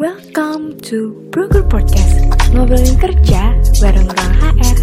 Welcome to Broker Podcast Ngobrolin kerja bareng orang HR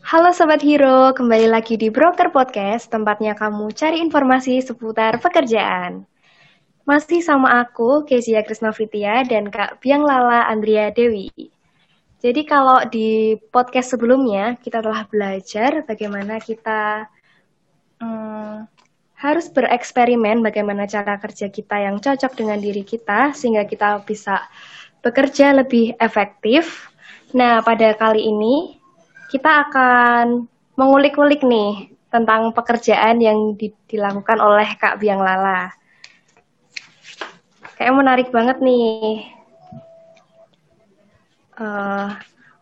Halo Sobat Hero, kembali lagi di Broker Podcast, tempatnya kamu cari informasi seputar pekerjaan. Masih sama aku, Kezia Krisnavitya, dan Kak Biang Lala Andrea Dewi. Jadi kalau di podcast sebelumnya, kita telah belajar bagaimana kita harus bereksperimen bagaimana cara kerja kita yang cocok dengan diri kita, sehingga kita bisa bekerja lebih efektif. Nah, pada kali ini kita akan mengulik-ulik nih tentang pekerjaan yang di, dilakukan oleh Kak Biang Lala. Kayaknya menarik banget nih. Uh,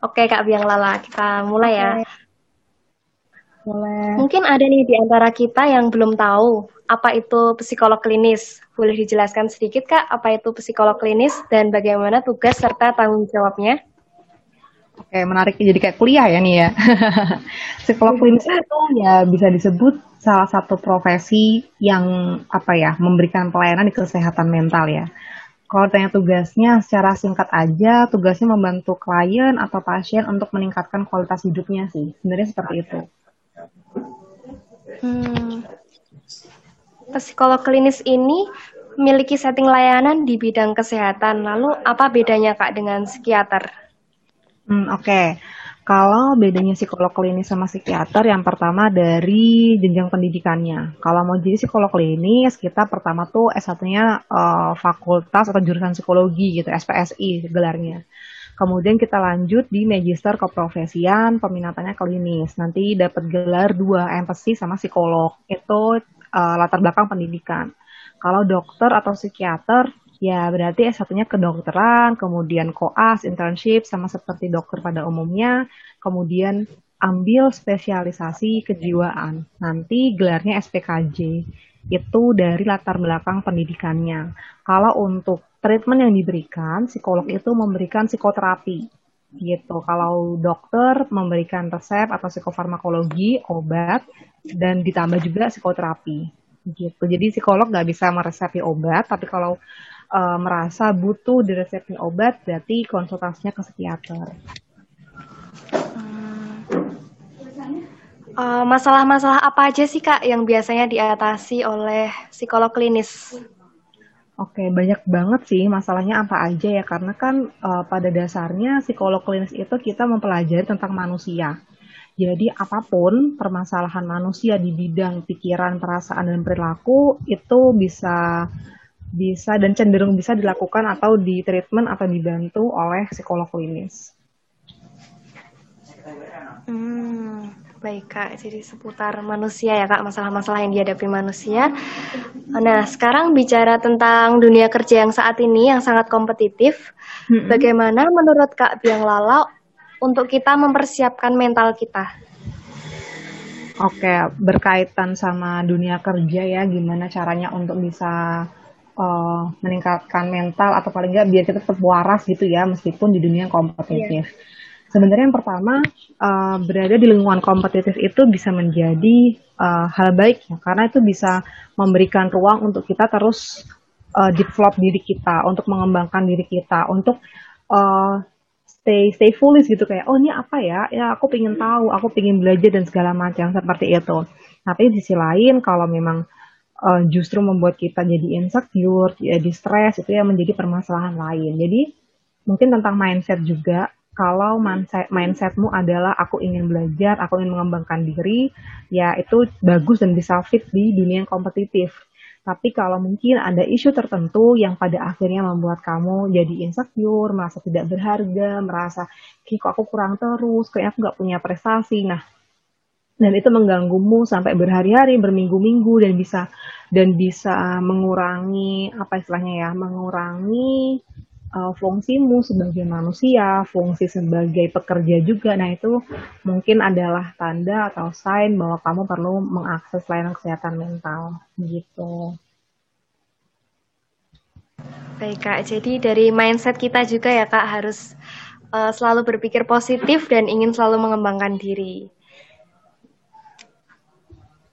Oke okay, Kak Biang Lala, kita mulai ya. Mulai. Mungkin ada nih di antara kita yang belum tahu apa itu psikolog klinis. Boleh dijelaskan sedikit Kak, apa itu psikolog klinis dan bagaimana tugas serta tanggung jawabnya? Oke, menarik jadi kayak kuliah ya nih ya. Psikolog klinis itu ya bisa disebut salah satu profesi yang apa ya memberikan pelayanan di kesehatan mental ya. Kalau tanya tugasnya secara singkat aja, tugasnya membantu klien atau pasien untuk meningkatkan kualitas hidupnya sih. Sebenarnya seperti itu. Hmm. Psikolog klinis ini memiliki setting layanan di bidang kesehatan. Lalu apa bedanya Kak dengan psikiater? Hmm, Oke, okay. kalau bedanya psikolog klinis sama psikiater, yang pertama dari jenjang pendidikannya. Kalau mau jadi psikolog klinis, kita pertama tuh S1-nya uh, fakultas atau jurusan psikologi gitu, SPSI gelarnya. Kemudian kita lanjut di magister keprofesian, peminatannya klinis. Nanti dapat gelar dua, empati sama psikolog. Itu uh, latar belakang pendidikan. Kalau dokter atau psikiater, Ya, berarti S1-nya kedokteran, kemudian koas, internship, sama seperti dokter pada umumnya, kemudian ambil spesialisasi kejiwaan. Nanti gelarnya SPKJ. Itu dari latar belakang pendidikannya. Kalau untuk treatment yang diberikan, psikolog itu memberikan psikoterapi. Gitu. Kalau dokter memberikan resep atau psikofarmakologi, obat, dan ditambah juga psikoterapi. Gitu. Jadi psikolog nggak bisa meresepi obat, tapi kalau uh, merasa butuh diresepin obat, berarti konsultasinya ke psikiater. Uh, masalah-masalah apa aja sih kak yang biasanya diatasi oleh psikolog klinis? Oke, banyak banget sih masalahnya apa aja ya, karena kan uh, pada dasarnya psikolog klinis itu kita mempelajari tentang manusia. Jadi apa pun permasalahan manusia di bidang pikiran, perasaan, dan perilaku itu bisa bisa dan cenderung bisa dilakukan atau di treatment atau dibantu oleh psikolog klinis. Hmm, baik kak, jadi seputar manusia ya kak, masalah-masalah yang dihadapi manusia. Nah, sekarang bicara tentang dunia kerja yang saat ini yang sangat kompetitif, hmm bagaimana menurut kak Biang Lala untuk kita mempersiapkan mental kita? Oke, berkaitan sama dunia kerja ya, gimana caranya untuk bisa uh, meningkatkan mental atau paling nggak biar kita tetap waras gitu ya meskipun di dunia kompetitif. Yeah. Sebenarnya yang pertama uh, berada di lingkungan kompetitif itu bisa menjadi uh, hal baik ya karena itu bisa memberikan ruang untuk kita terus uh, develop diri kita, untuk mengembangkan diri kita, untuk uh, stay stay foolish gitu kayak oh ini apa ya ya aku pengen tahu aku pengen belajar dan segala macam seperti itu tapi di sisi lain kalau memang uh, justru membuat kita jadi insecure, jadi stres itu yang menjadi permasalahan lain. Jadi mungkin tentang mindset juga. Kalau mindset mindsetmu adalah aku ingin belajar, aku ingin mengembangkan diri, ya itu bagus dan bisa fit di dunia yang kompetitif. Tapi kalau mungkin ada isu tertentu yang pada akhirnya membuat kamu jadi insecure, merasa tidak berharga, merasa kok aku kurang terus, kayak aku nggak punya prestasi. Nah, dan itu mengganggumu sampai berhari-hari, berminggu-minggu dan bisa dan bisa mengurangi apa istilahnya ya, mengurangi uh, fungsimu sebagai manusia, fungsi sebagai pekerja juga. Nah, itu mungkin adalah tanda atau sign bahwa kamu perlu mengakses layanan kesehatan mental gitu. Baik Kak, jadi dari mindset kita juga ya Kak harus uh, selalu berpikir positif dan ingin selalu mengembangkan diri.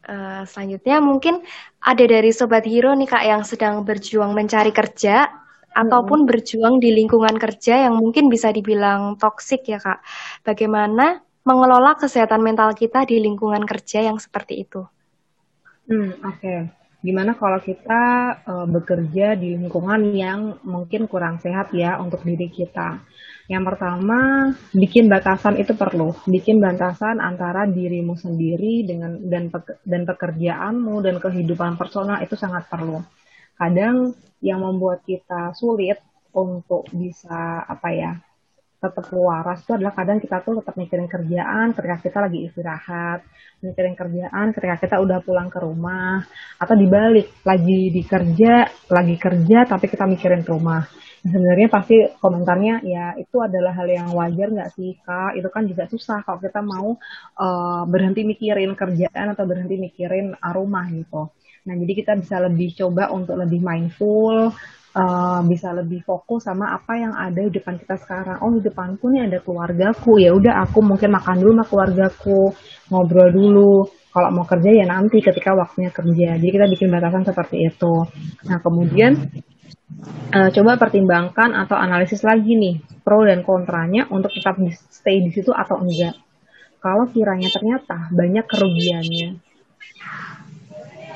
Uh, selanjutnya mungkin ada dari Sobat Hero nih Kak yang sedang berjuang mencari kerja. Ataupun berjuang di lingkungan kerja yang mungkin bisa dibilang toksik ya Kak. Bagaimana mengelola kesehatan mental kita di lingkungan kerja yang seperti itu? Hmm, oke. Okay. Gimana kalau kita uh, bekerja di lingkungan yang mungkin kurang sehat ya untuk diri kita? Yang pertama, bikin batasan itu perlu. Bikin batasan antara dirimu sendiri dengan dan dan pekerjaanmu dan kehidupan personal itu sangat perlu. Kadang yang membuat kita sulit untuk bisa apa ya tetap waras itu adalah kadang kita tuh tetap mikirin kerjaan ketika kita lagi istirahat, mikirin kerjaan ketika kita udah pulang ke rumah, atau dibalik lagi di kerja, lagi kerja tapi kita mikirin rumah. Sebenarnya pasti komentarnya ya itu adalah hal yang wajar nggak sih kak? Itu kan juga susah kalau kita mau uh, berhenti mikirin kerjaan atau berhenti mikirin rumah gitu. Nah jadi kita bisa lebih coba untuk lebih mindful, uh, bisa lebih fokus sama apa yang ada di depan kita sekarang. Oh di depanku nih ada keluargaku, ya udah aku mungkin makan dulu sama keluargaku, ngobrol dulu. Kalau mau kerja ya nanti ketika waktunya kerja. Jadi kita bikin batasan seperti itu. Nah kemudian uh, coba pertimbangkan atau analisis lagi nih pro dan kontranya untuk tetap stay di situ atau enggak. Kalau kiranya ternyata banyak kerugiannya,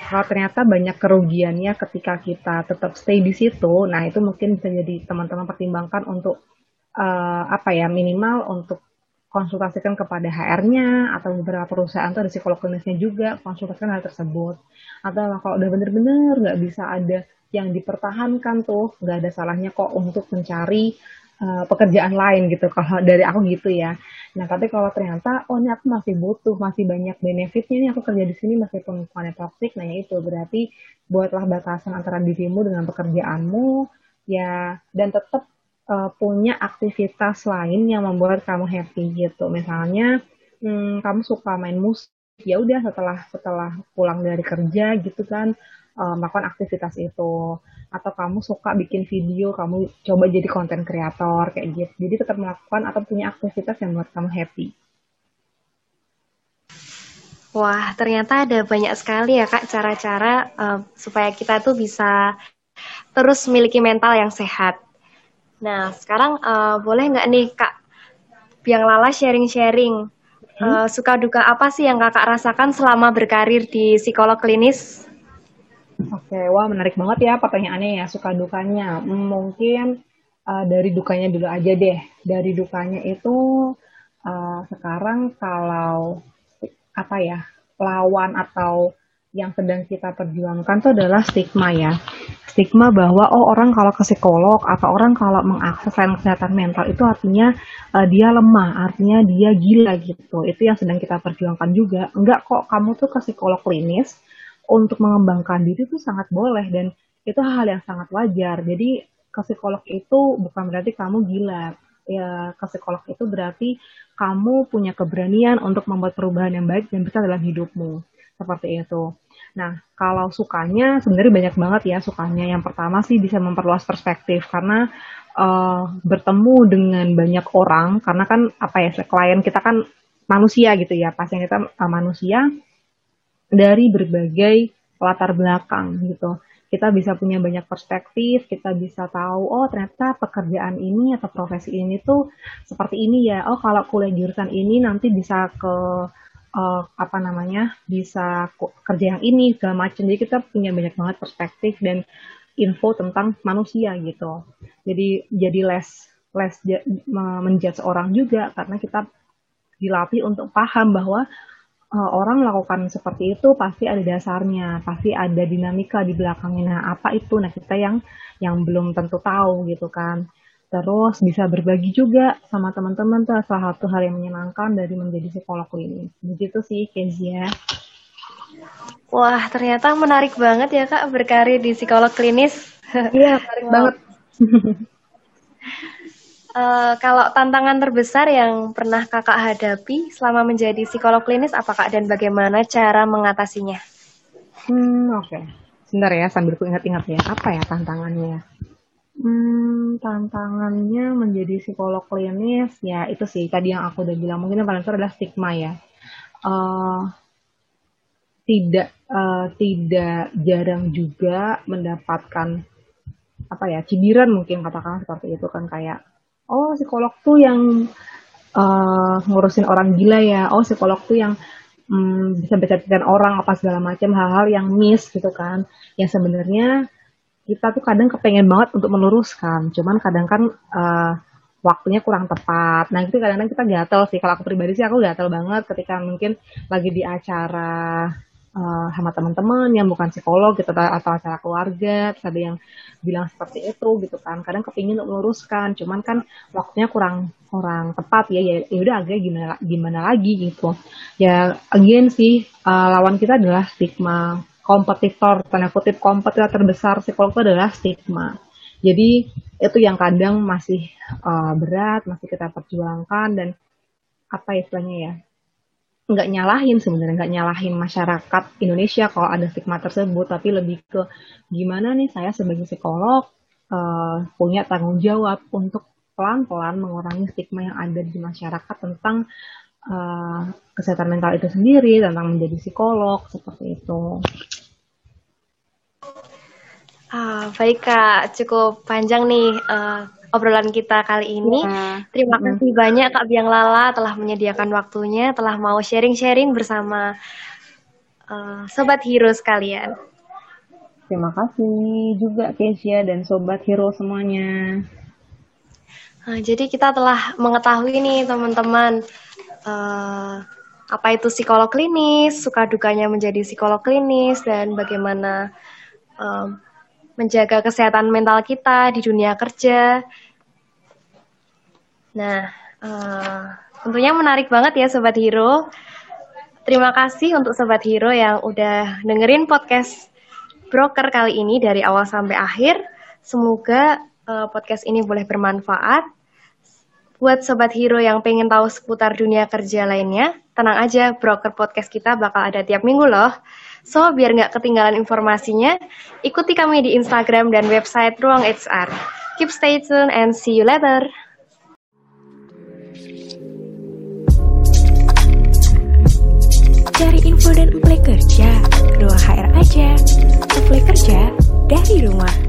kalau ternyata banyak kerugiannya ketika kita tetap stay di situ, nah itu mungkin bisa jadi teman-teman pertimbangkan untuk uh, apa ya minimal untuk konsultasikan kepada HR-nya atau beberapa perusahaan atau psikolog klinisnya juga konsultasikan hal tersebut. Atau kalau udah bener-bener nggak bisa ada yang dipertahankan tuh, nggak ada salahnya kok untuk mencari uh, pekerjaan lain gitu. Kalau dari aku gitu ya. Nah, tapi kalau ternyata, oh ini aku masih butuh, masih banyak benefitnya nih aku kerja di sini meskipun bukannya toxic, nah ya itu berarti buatlah batasan antara dirimu dengan pekerjaanmu, ya, dan tetap uh, punya aktivitas lain yang membuat kamu happy gitu. Misalnya, hmm, kamu suka main musik, ya udah setelah setelah pulang dari kerja gitu kan, uh, melakukan aktivitas itu atau kamu suka bikin video, kamu coba jadi konten kreator kayak gitu. Jadi tetap melakukan atau punya aktivitas yang membuat kamu happy. Wah, ternyata ada banyak sekali ya Kak cara-cara uh, supaya kita tuh bisa terus memiliki mental yang sehat. Nah, sekarang uh, boleh nggak nih Kak Biang Lala sharing-sharing hmm? uh, suka duka apa sih yang Kakak rasakan selama berkarir di psikolog klinis? Oke, wah menarik banget ya pertanyaannya ya, suka dukanya. Mungkin uh, dari dukanya dulu aja deh. Dari dukanya itu uh, sekarang kalau apa ya, lawan atau yang sedang kita perjuangkan itu adalah stigma ya. Stigma bahwa oh orang kalau ke psikolog atau orang kalau mengakses layanan kesehatan mental itu artinya uh, dia lemah, artinya dia gila gitu. Itu yang sedang kita perjuangkan juga. Enggak kok kamu tuh ke psikolog klinis untuk mengembangkan diri itu sangat boleh dan itu hal yang sangat wajar. Jadi ke psikolog itu bukan berarti kamu gila. Ya, ke psikolog itu berarti kamu punya keberanian untuk membuat perubahan yang baik dan besar dalam hidupmu. Seperti itu. Nah, kalau sukanya sebenarnya banyak banget ya sukanya. Yang pertama sih bisa memperluas perspektif karena uh, bertemu dengan banyak orang karena kan apa ya klien kita kan manusia gitu ya pasien kita uh, manusia dari berbagai latar belakang gitu. Kita bisa punya banyak perspektif, kita bisa tahu, oh ternyata pekerjaan ini atau profesi ini tuh seperti ini ya. Oh kalau kuliah jurusan ini nanti bisa ke uh, apa namanya, bisa kerja yang ini segala macam. Jadi kita punya banyak banget perspektif dan info tentang manusia gitu. Jadi jadi less less menjudge orang juga karena kita dilatih untuk paham bahwa uh, orang melakukan seperti itu pasti ada dasarnya, pasti ada dinamika di belakangnya. Nah, apa itu? Nah, kita yang yang belum tentu tahu gitu kan. Terus bisa berbagi juga sama teman-teman tuh salah satu hal yang menyenangkan dari menjadi psikolog klinis. Begitu sih Kezia. Wah, ternyata menarik banget ya Kak berkarir di psikolog klinis. Iya, menarik banget. Uh, kalau tantangan terbesar yang pernah kakak hadapi selama menjadi psikolog klinis apa kak dan bagaimana cara mengatasinya? Hmm oke, okay. sebentar ya sambil ku ingat-ingat ya apa ya tantangannya? Hmm tantangannya menjadi psikolog klinis ya itu sih tadi yang aku udah bilang mungkin yang paling besar adalah stigma ya. Uh, tidak uh, tidak jarang juga mendapatkan apa ya cibiran mungkin katakan seperti itu kan kayak oh psikolog tuh yang uh, ngurusin orang gila ya oh psikolog tuh yang um, bisa baca orang apa segala macam hal-hal yang miss gitu kan yang sebenarnya kita tuh kadang kepengen banget untuk meluruskan cuman kadang kan uh, waktunya kurang tepat. Nah itu kadang-kadang kita gatel sih. Kalau aku pribadi sih aku gatel banget ketika mungkin lagi di acara uh, sama teman-teman yang bukan psikolog gitu atau acara keluarga terus ada yang bilang seperti itu gitu kan. Kadang kepingin untuk meluruskan cuman kan waktunya kurang kurang tepat ya ya, ya udah agak gimana gimana lagi gitu. Ya again sih uh, lawan kita adalah stigma. Kompetitor tanda kutip kompetitor terbesar psikolog itu adalah stigma. Jadi itu yang kadang masih uh, berat masih kita perjuangkan dan apa istilahnya ya nggak nyalahin sebenarnya nggak nyalahin masyarakat Indonesia kalau ada stigma tersebut tapi lebih ke gimana nih saya sebagai psikolog uh, punya tanggung jawab untuk pelan-pelan mengurangi stigma yang ada di masyarakat tentang uh, kesehatan mental itu sendiri tentang menjadi psikolog seperti itu. Ah, baik kak, cukup panjang nih uh, obrolan kita kali ini. Ya. Terima kasih hmm. banyak Kak Biang Lala telah menyediakan waktunya, telah mau sharing-sharing bersama uh, Sobat Hero sekalian. Terima kasih juga Kesia dan Sobat Hero semuanya. Nah, jadi kita telah mengetahui nih teman-teman uh, apa itu psikolog klinis, suka dukanya menjadi psikolog klinis dan bagaimana menjaga kesehatan mental kita di dunia kerja. Nah, uh, tentunya menarik banget ya Sobat Hero. Terima kasih untuk Sobat Hero yang udah dengerin podcast broker kali ini dari awal sampai akhir. Semoga uh, podcast ini boleh bermanfaat. Buat Sobat Hero yang pengen tahu seputar dunia kerja lainnya, tenang aja, broker podcast kita bakal ada tiap minggu loh. So, biar nggak ketinggalan informasinya, ikuti kami di Instagram dan website Ruang HR. Keep stay tuned and see you later. Cari info dan apply kerja, Ruang HR aja. Apply kerja dari rumah.